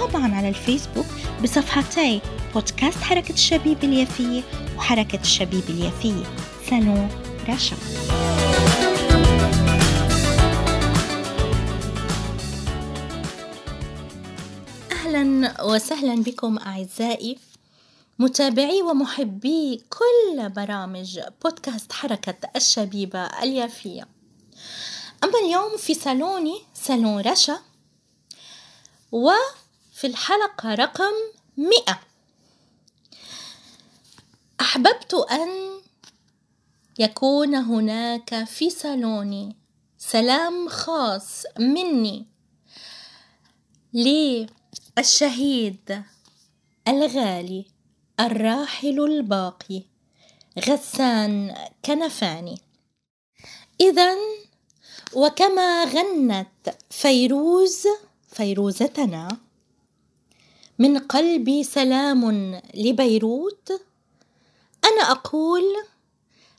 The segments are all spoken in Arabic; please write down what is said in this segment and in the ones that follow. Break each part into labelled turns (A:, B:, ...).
A: وطبعا على الفيسبوك بصفحتي بودكاست حركة الشبيب اليافية وحركة الشبيب اليافية. سالون رشا. أهلا وسهلا بكم أعزائي متابعي ومحبي كل برامج بودكاست حركة الشبيبة اليافية. أما اليوم في صالوني صالون رشا وفي الحلقة رقم مئة. أحببت أن يكون هناك في صالوني سلام خاص مني للشهيد الغالي الراحل الباقي غسان كنفاني. إذا وكما غنت فيروز فيروزتنا من قلبي سلام لبيروت. أنا أقول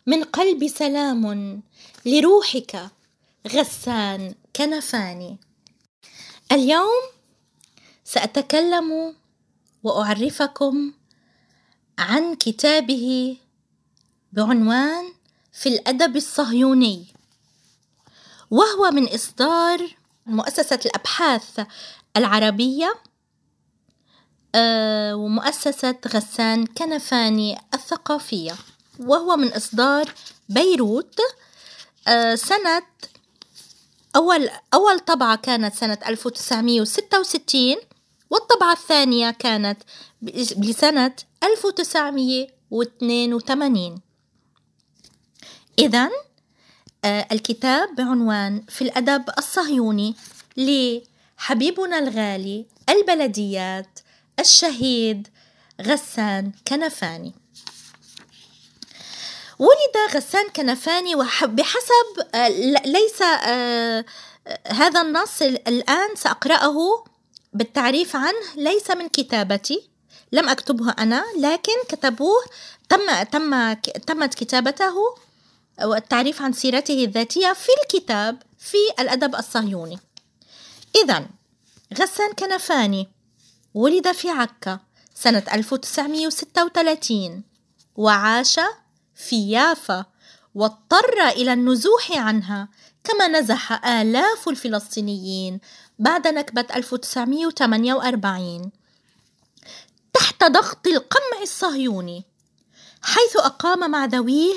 A: من قلبي سلام لروحك غسان كنفاني اليوم سأتكلم وأعرفكم عن كتابه بعنوان في الأدب الصهيوني وهو من إصدار مؤسسة الأبحاث العربية. ومؤسسة غسان كنفاني الثقافية وهو من إصدار بيروت آه، سنة أول أول طبعة كانت سنة 1966 والطبعة الثانية كانت بسنة 1982 إذا آه، الكتاب بعنوان في الأدب الصهيوني لحبيبنا الغالي البلديات الشهيد غسان كنفاني. ولد غسان كنفاني بحسب آه، ليس آه، هذا النص الآن سأقرأه بالتعريف عنه. ليس من كتابتي لم أكتبه أنا لكن كتبوه تم تم تمت كتابته والتعريف عن سيرته الذاتية في الكتاب في الأدب الصهيوني. إذا غسان كنفاني ولد في عكا سنة 1936 وعاش في يافا واضطر إلى النزوح عنها كما نزح آلاف الفلسطينيين بعد نكبة 1948 تحت ضغط القمع الصهيوني حيث أقام مع ذويه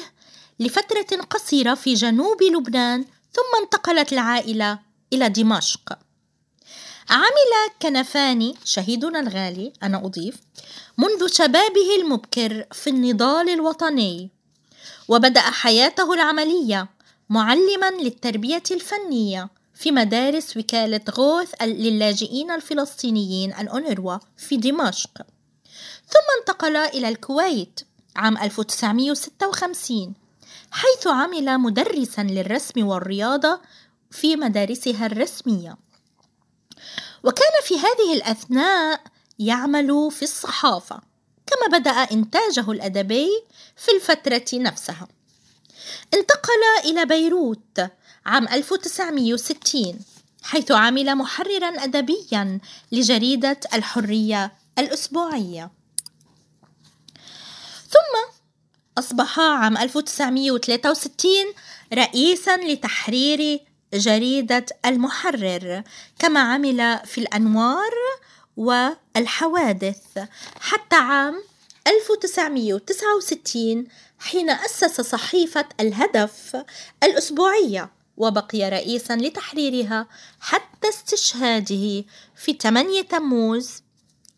A: لفترة قصيرة في جنوب لبنان ثم انتقلت العائلة إلى دمشق. عمل كنفاني شهيدنا الغالي أنا أضيف منذ شبابه المبكر في النضال الوطني. وبدأ حياته العملية معلما للتربية الفنية في مدارس وكالة غوث للاجئين الفلسطينيين الأونروا في دمشق. ثم انتقل إلى الكويت عام 1956 حيث عمل مدرسا للرسم والرياضة في مدارسها الرسمية. وكان في هذه الأثناء يعمل في الصحافة كما بدأ إنتاجه الأدبي في الفترة نفسها. انتقل إلى بيروت عام 1960 حيث عمل محررا أدبيا لجريدة الحرية الأسبوعية. ثم أصبح عام 1963 رئيسا لتحرير جريدة المحرر كما عمل في الأنوار والحوادث. حتى عام 1969 حين أسس صحيفة الهدف الأسبوعية وبقي رئيسا لتحريرها حتى استشهاده في 8 تموز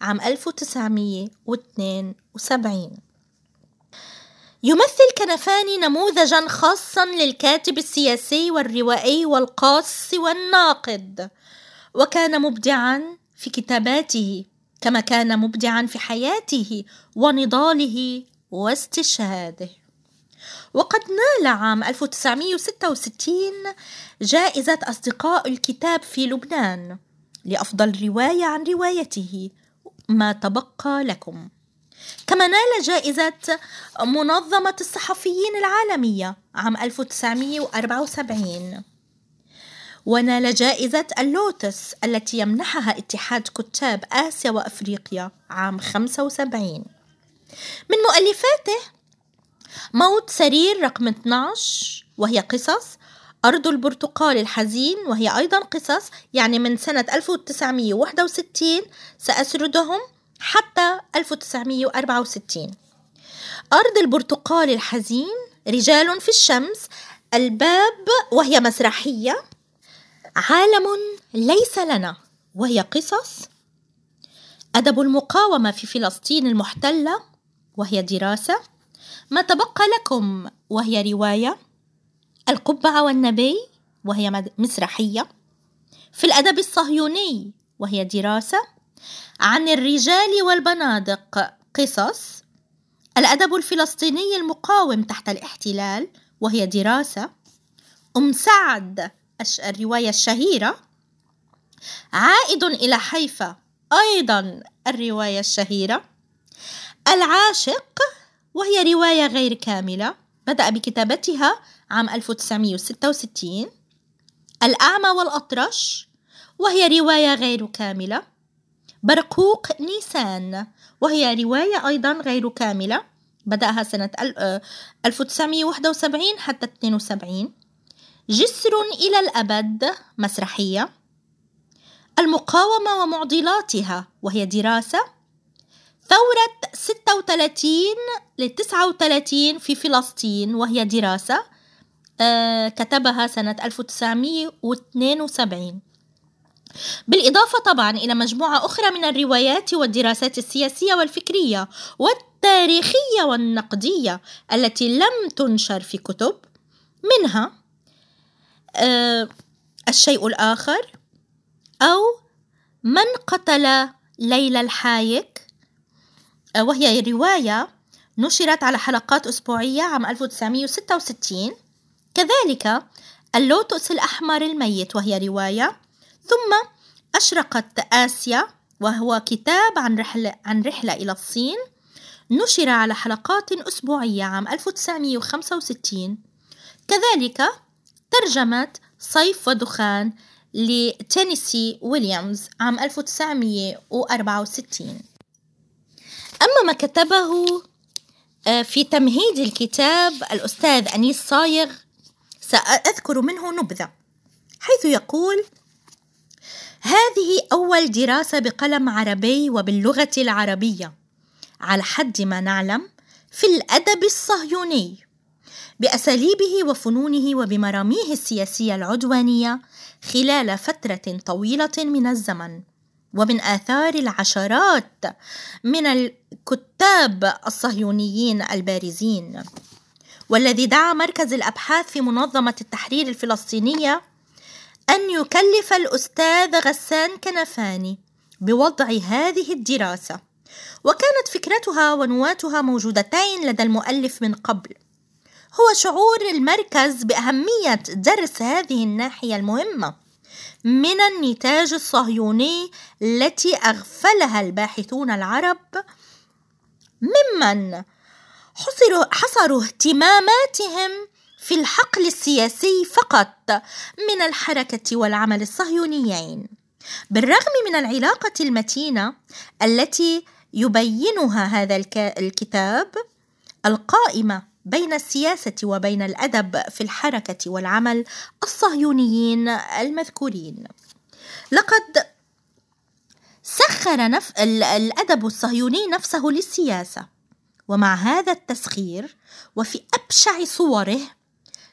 A: عام 1972 يمثل كنفاني نموذجا خاصا للكاتب السياسي والروائي والقاص والناقد وكان مبدعا في كتاباته كما كان مبدعا في حياته ونضاله واستشهاده. وقد نال عام 1966 جائزة أصدقاء الكتاب في لبنان لأفضل رواية عن روايته ما تبقى لكم. كما نال جائزة منظمة الصحفيين العالمية عام 1974 ونال جائزة اللوتس التي يمنحها اتحاد كتاب آسيا وأفريقيا عام 75 من مؤلفاته موت سرير رقم 12 وهي قصص أرض البرتقال الحزين وهي أيضا قصص يعني من سنة 1961 سأسردهم حتى 1964 أرض البرتقال الحزين رجال في الشمس الباب وهي مسرحية. عالم ليس لنا وهي قصص. أدب المقاومة في فلسطين المحتلة وهي دراسة. ما تبقى لكم وهي رواية. القبعة والنبي وهي مسرحية. في الأدب الصهيوني وهي دراسة. عن الرجال والبنادق. قصص الأدب الفلسطيني المقاوم تحت الاحتلال وهي دراسة. أم سعد الرواية الشهيرة. عائد إلى حيفا أيضا الرواية الشهيرة. العاشق وهي رواية غير كاملة بدأ بكتابتها عام 1966 الأعمى والأطرش وهي رواية غير كاملة. برقوق نيسان. وهي رواية أيضا غير كاملة. بدأها سنة 1971 آه، حتى 72 جسر إلى الأبد مسرحية. المقاومة ومعضلاتها وهي دراسة. ثورة 36 ل 39 في فلسطين وهي دراسة. آه كتبها سنة 1972 بالإضافة طبعا إلى مجموعة أخرى من الروايات والدراسات السياسية والفكرية والتاريخية والنقدية التي لم تنشر في كتب منها آه الشيء الآخر أو من قتل ليلى الحايك آه وهي رواية نشرت على حلقات أسبوعية عام 1966 كذلك اللوتس الأحمر الميت وهي رواية ثم أشرقت آسيا وهو كتاب عن رحلة, عن رحلة إلى الصين. نشر على حلقات أسبوعية عام 1965 كذلك ترجمة صيف ودخان لتينيسي ويليامز عام 1964 أما ما كتبه آه، في تمهيد الكتاب الأستاذ أنيس صايغ سأذكر منه نبذة حيث يقول هذه أول دراسة بقلم عربي وباللغة العربية. على حد ما نعلم في الأدب الصهيوني. بأساليبه وفنونه وبمراميه السياسية العدوانية خلال فترة طويلة من الزمن. ومن آثار العشرات من الكتاب الصهيونيين البارزين. والذي دعا مركز الأبحاث في منظمة التحرير الفلسطينية أن يكلف الأستاذ غسان كنفاني بوضع هذه الدراسة. وكانت فكرتها ونواتها موجودتين لدى المؤلف من قبل. هو شعور المركز بأهمية درس هذه الناحية المهمة من النتاج الصهيوني التي أغفلها الباحثون العرب ممن حصروا, حصروا اهتماماتهم في الحقل السياسي فقط من الحركة والعمل الصهيونيين. بالرغم من العلاقة المتينة التي يبينها هذا الكتاب القائمة بين السياسة وبين الأدب في الحركة والعمل الصهيونيين المذكورين. لقد سخر نف... الأدب الصهيوني نفسه للسياسة ومع هذا التسخير وفي أبشع صوره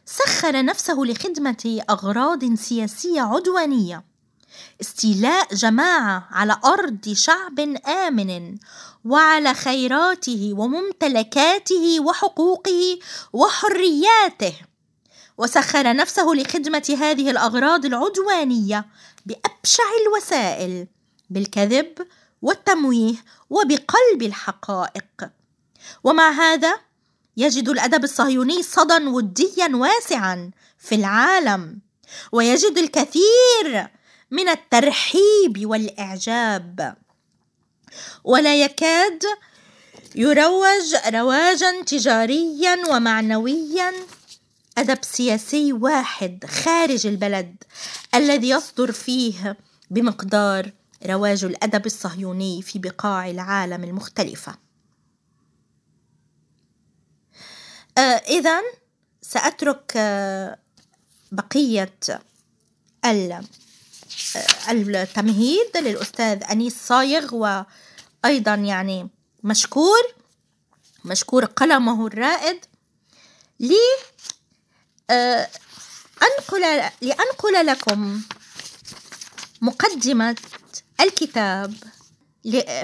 A: سخر نفسه لخدمة أغراض سياسية عدوانية. استيلاء جماعة على أرض شعب آمن وعلى خيراته وممتلكاته وحقوقه وحرياته. وسخر نفسه لخدمة هذه الأغراض العدوانية بأبشع الوسائل بالكذب والتمويه وبقلب الحقائق. ومع هذا يجد الأدب الصهيوني صدى وديا واسعا في العالم ويجد الكثير من الترحيب والإعجاب. ولا يكاد يروج رواجا تجاريا ومعنويا أدب سياسي واحد خارج البلد الذي يصدر فيه بمقدار رواج الأدب الصهيوني في بقاع العالم المختلفة. آه اذا سأترك آه بقية آه التمهيد للأستاذ أنيس صايغ وأيضا يعني مشكور مشكور قلمه الرائد لي آه، أنقل لأنقل لكم مقدمة الكتاب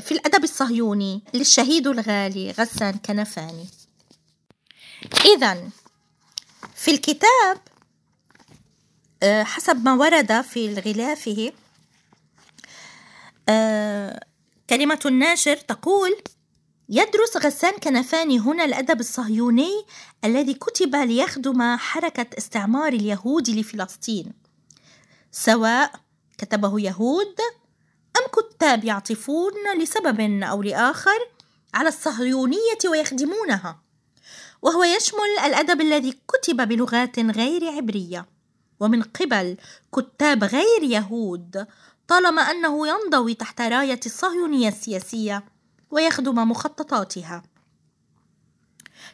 A: في الأدب الصهيوني للشهيد الغالي غسان كنفاني. إذا في الكتاب آه، حسب ما ورد في غلافه آه، كلمة الناشر تقول يدرس غسان كنفاني هنا الأدب الصهيوني الذي كتب ليخدم حركة استعمار اليهود لفلسطين. سواء كتبه يهود أم كتاب يعطفون لسبب أو لآخر على الصهيونية ويخدمونها. وهو يشمل الأدب الذي كتب بلغات غير عبرية. ومن قبل كتاب غير يهود طالما أنه ينضوي تحت راية الصهيونية السياسية ويخدم مخططاتها.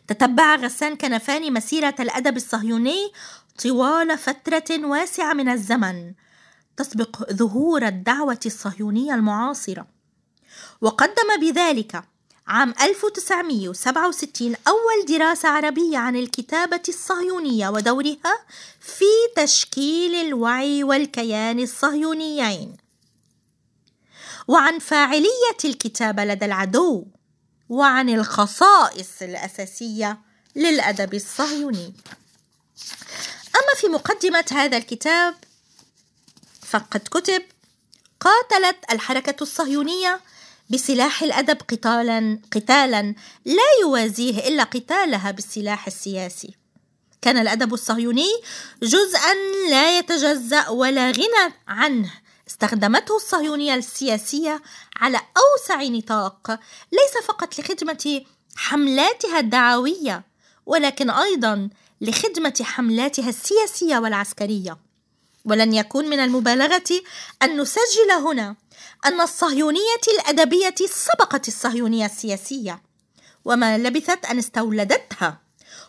A: تتبع غسان كنفاني مسيرة الأدب الصهيوني طوال فترة واسعة من الزمن تسبق ظهور الدعوة الصهيونية المعاصرة. وقدم بذلك عام 1967 أول دراسة عربية عن الكتابة الصهيونية ودورها في تشكيل الوعي والكيان الصهيونيين. وعن فاعلية الكتابة لدى العدو وعن الخصائص الأساسية للأدب الصهيوني. أما في مقدمة هذا الكتاب فقد كتب قاتلت الحركة الصهيونية بسلاح الأدب قتالا قتالا لا يوازيه إلا قتالها بالسلاح السياسي. كان الأدب الصهيوني جزءا لا يتجزأ ولا غنى عنه. استخدمته الصهيونية السياسية على أوسع نطاق ليس فقط لخدمة حملاتها الدعوية ولكن أيضا لخدمة حملاتها السياسية والعسكرية. ولن يكون من المبالغة أن نسجل هنا أن الصهيونية الأدبية سبقت الصهيونية السياسية وما لبثت أن استولدتها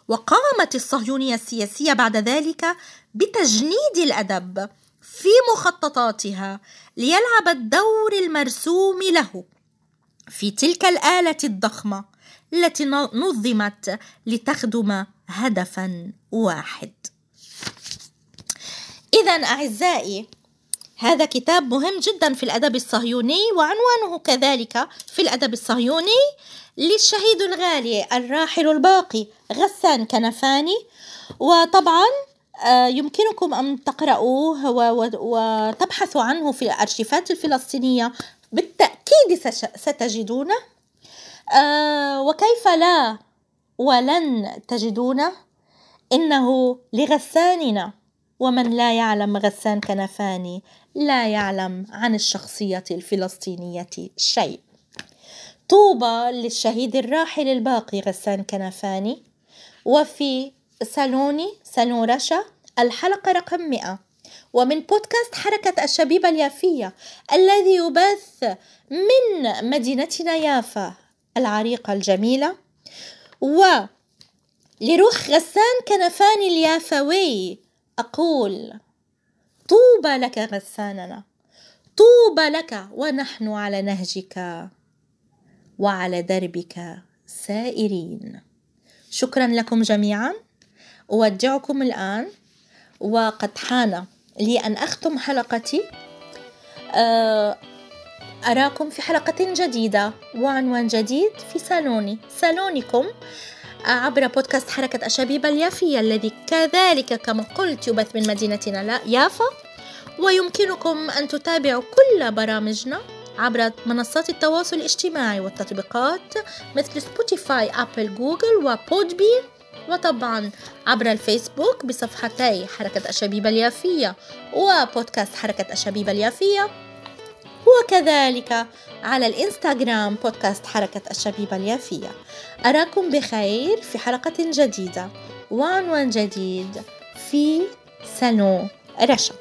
A: وقامت الصهيونية السياسية بعد ذلك بتجنيد الأدب في مخططاتها ليلعب الدور المرسوم له في تلك الآلة الضخمة التي نظمت لتخدم هدفا واحد. إذا أعزائي هذا كتاب مهم جدا في الأدب الصهيوني وعنوانه كذلك في الأدب الصهيوني للشهيد الغالي الراحل الباقي غسان كنفاني. وطبعا آه، يمكنكم أن تقرأوه وتبحثوا عنه في الأرشيفات الفلسطينية. بالتأكيد ستجدونه. آه، وكيف لا ولن تجدونه؟ إنه لغساننا. ومن لا يعلم غسان كنفاني لا يعلم عن الشخصية الفلسطينية شيء. طوبى للشهيد الراحل الباقي غسان كنفاني وفي سالوني سالون رشا الحلقة رقم 100 ومن بودكاست حركة الشبيبة اليافية الذي يبث من مدينتنا يافا العريقة الجميلة. و لروح غسان كنفاني اليافوي أقول طوبى لك غساننا طوبى لك ونحن على نهجك وعلى دربك سائرين. شكرا لكم جميعا. أودعكم الآن. وقد حان لي أن أختم حلقتي. أراكم في حلقة جديدة. وعنوان جديد في صالوني صالونكم عبر بودكاست حركة أشابيب اليافية الذي كذلك كما قلت يبث من مدينتنا يافا. ويمكنكم أن تتابعوا كل برامجنا عبر منصات التواصل الاجتماعي والتطبيقات مثل Spotify Apple Google و Podbean وطبعا عبر الفيسبوك بصفحتي حركة الشبيبة اليافية وبودكاست حركة الشبيبة اليافية. وكذلك على الإنستغرام بودكاست حركة الشبيبة اليافية. أراكم بخير في حلقة جديدة. وعنوان جديد في سالون رشا.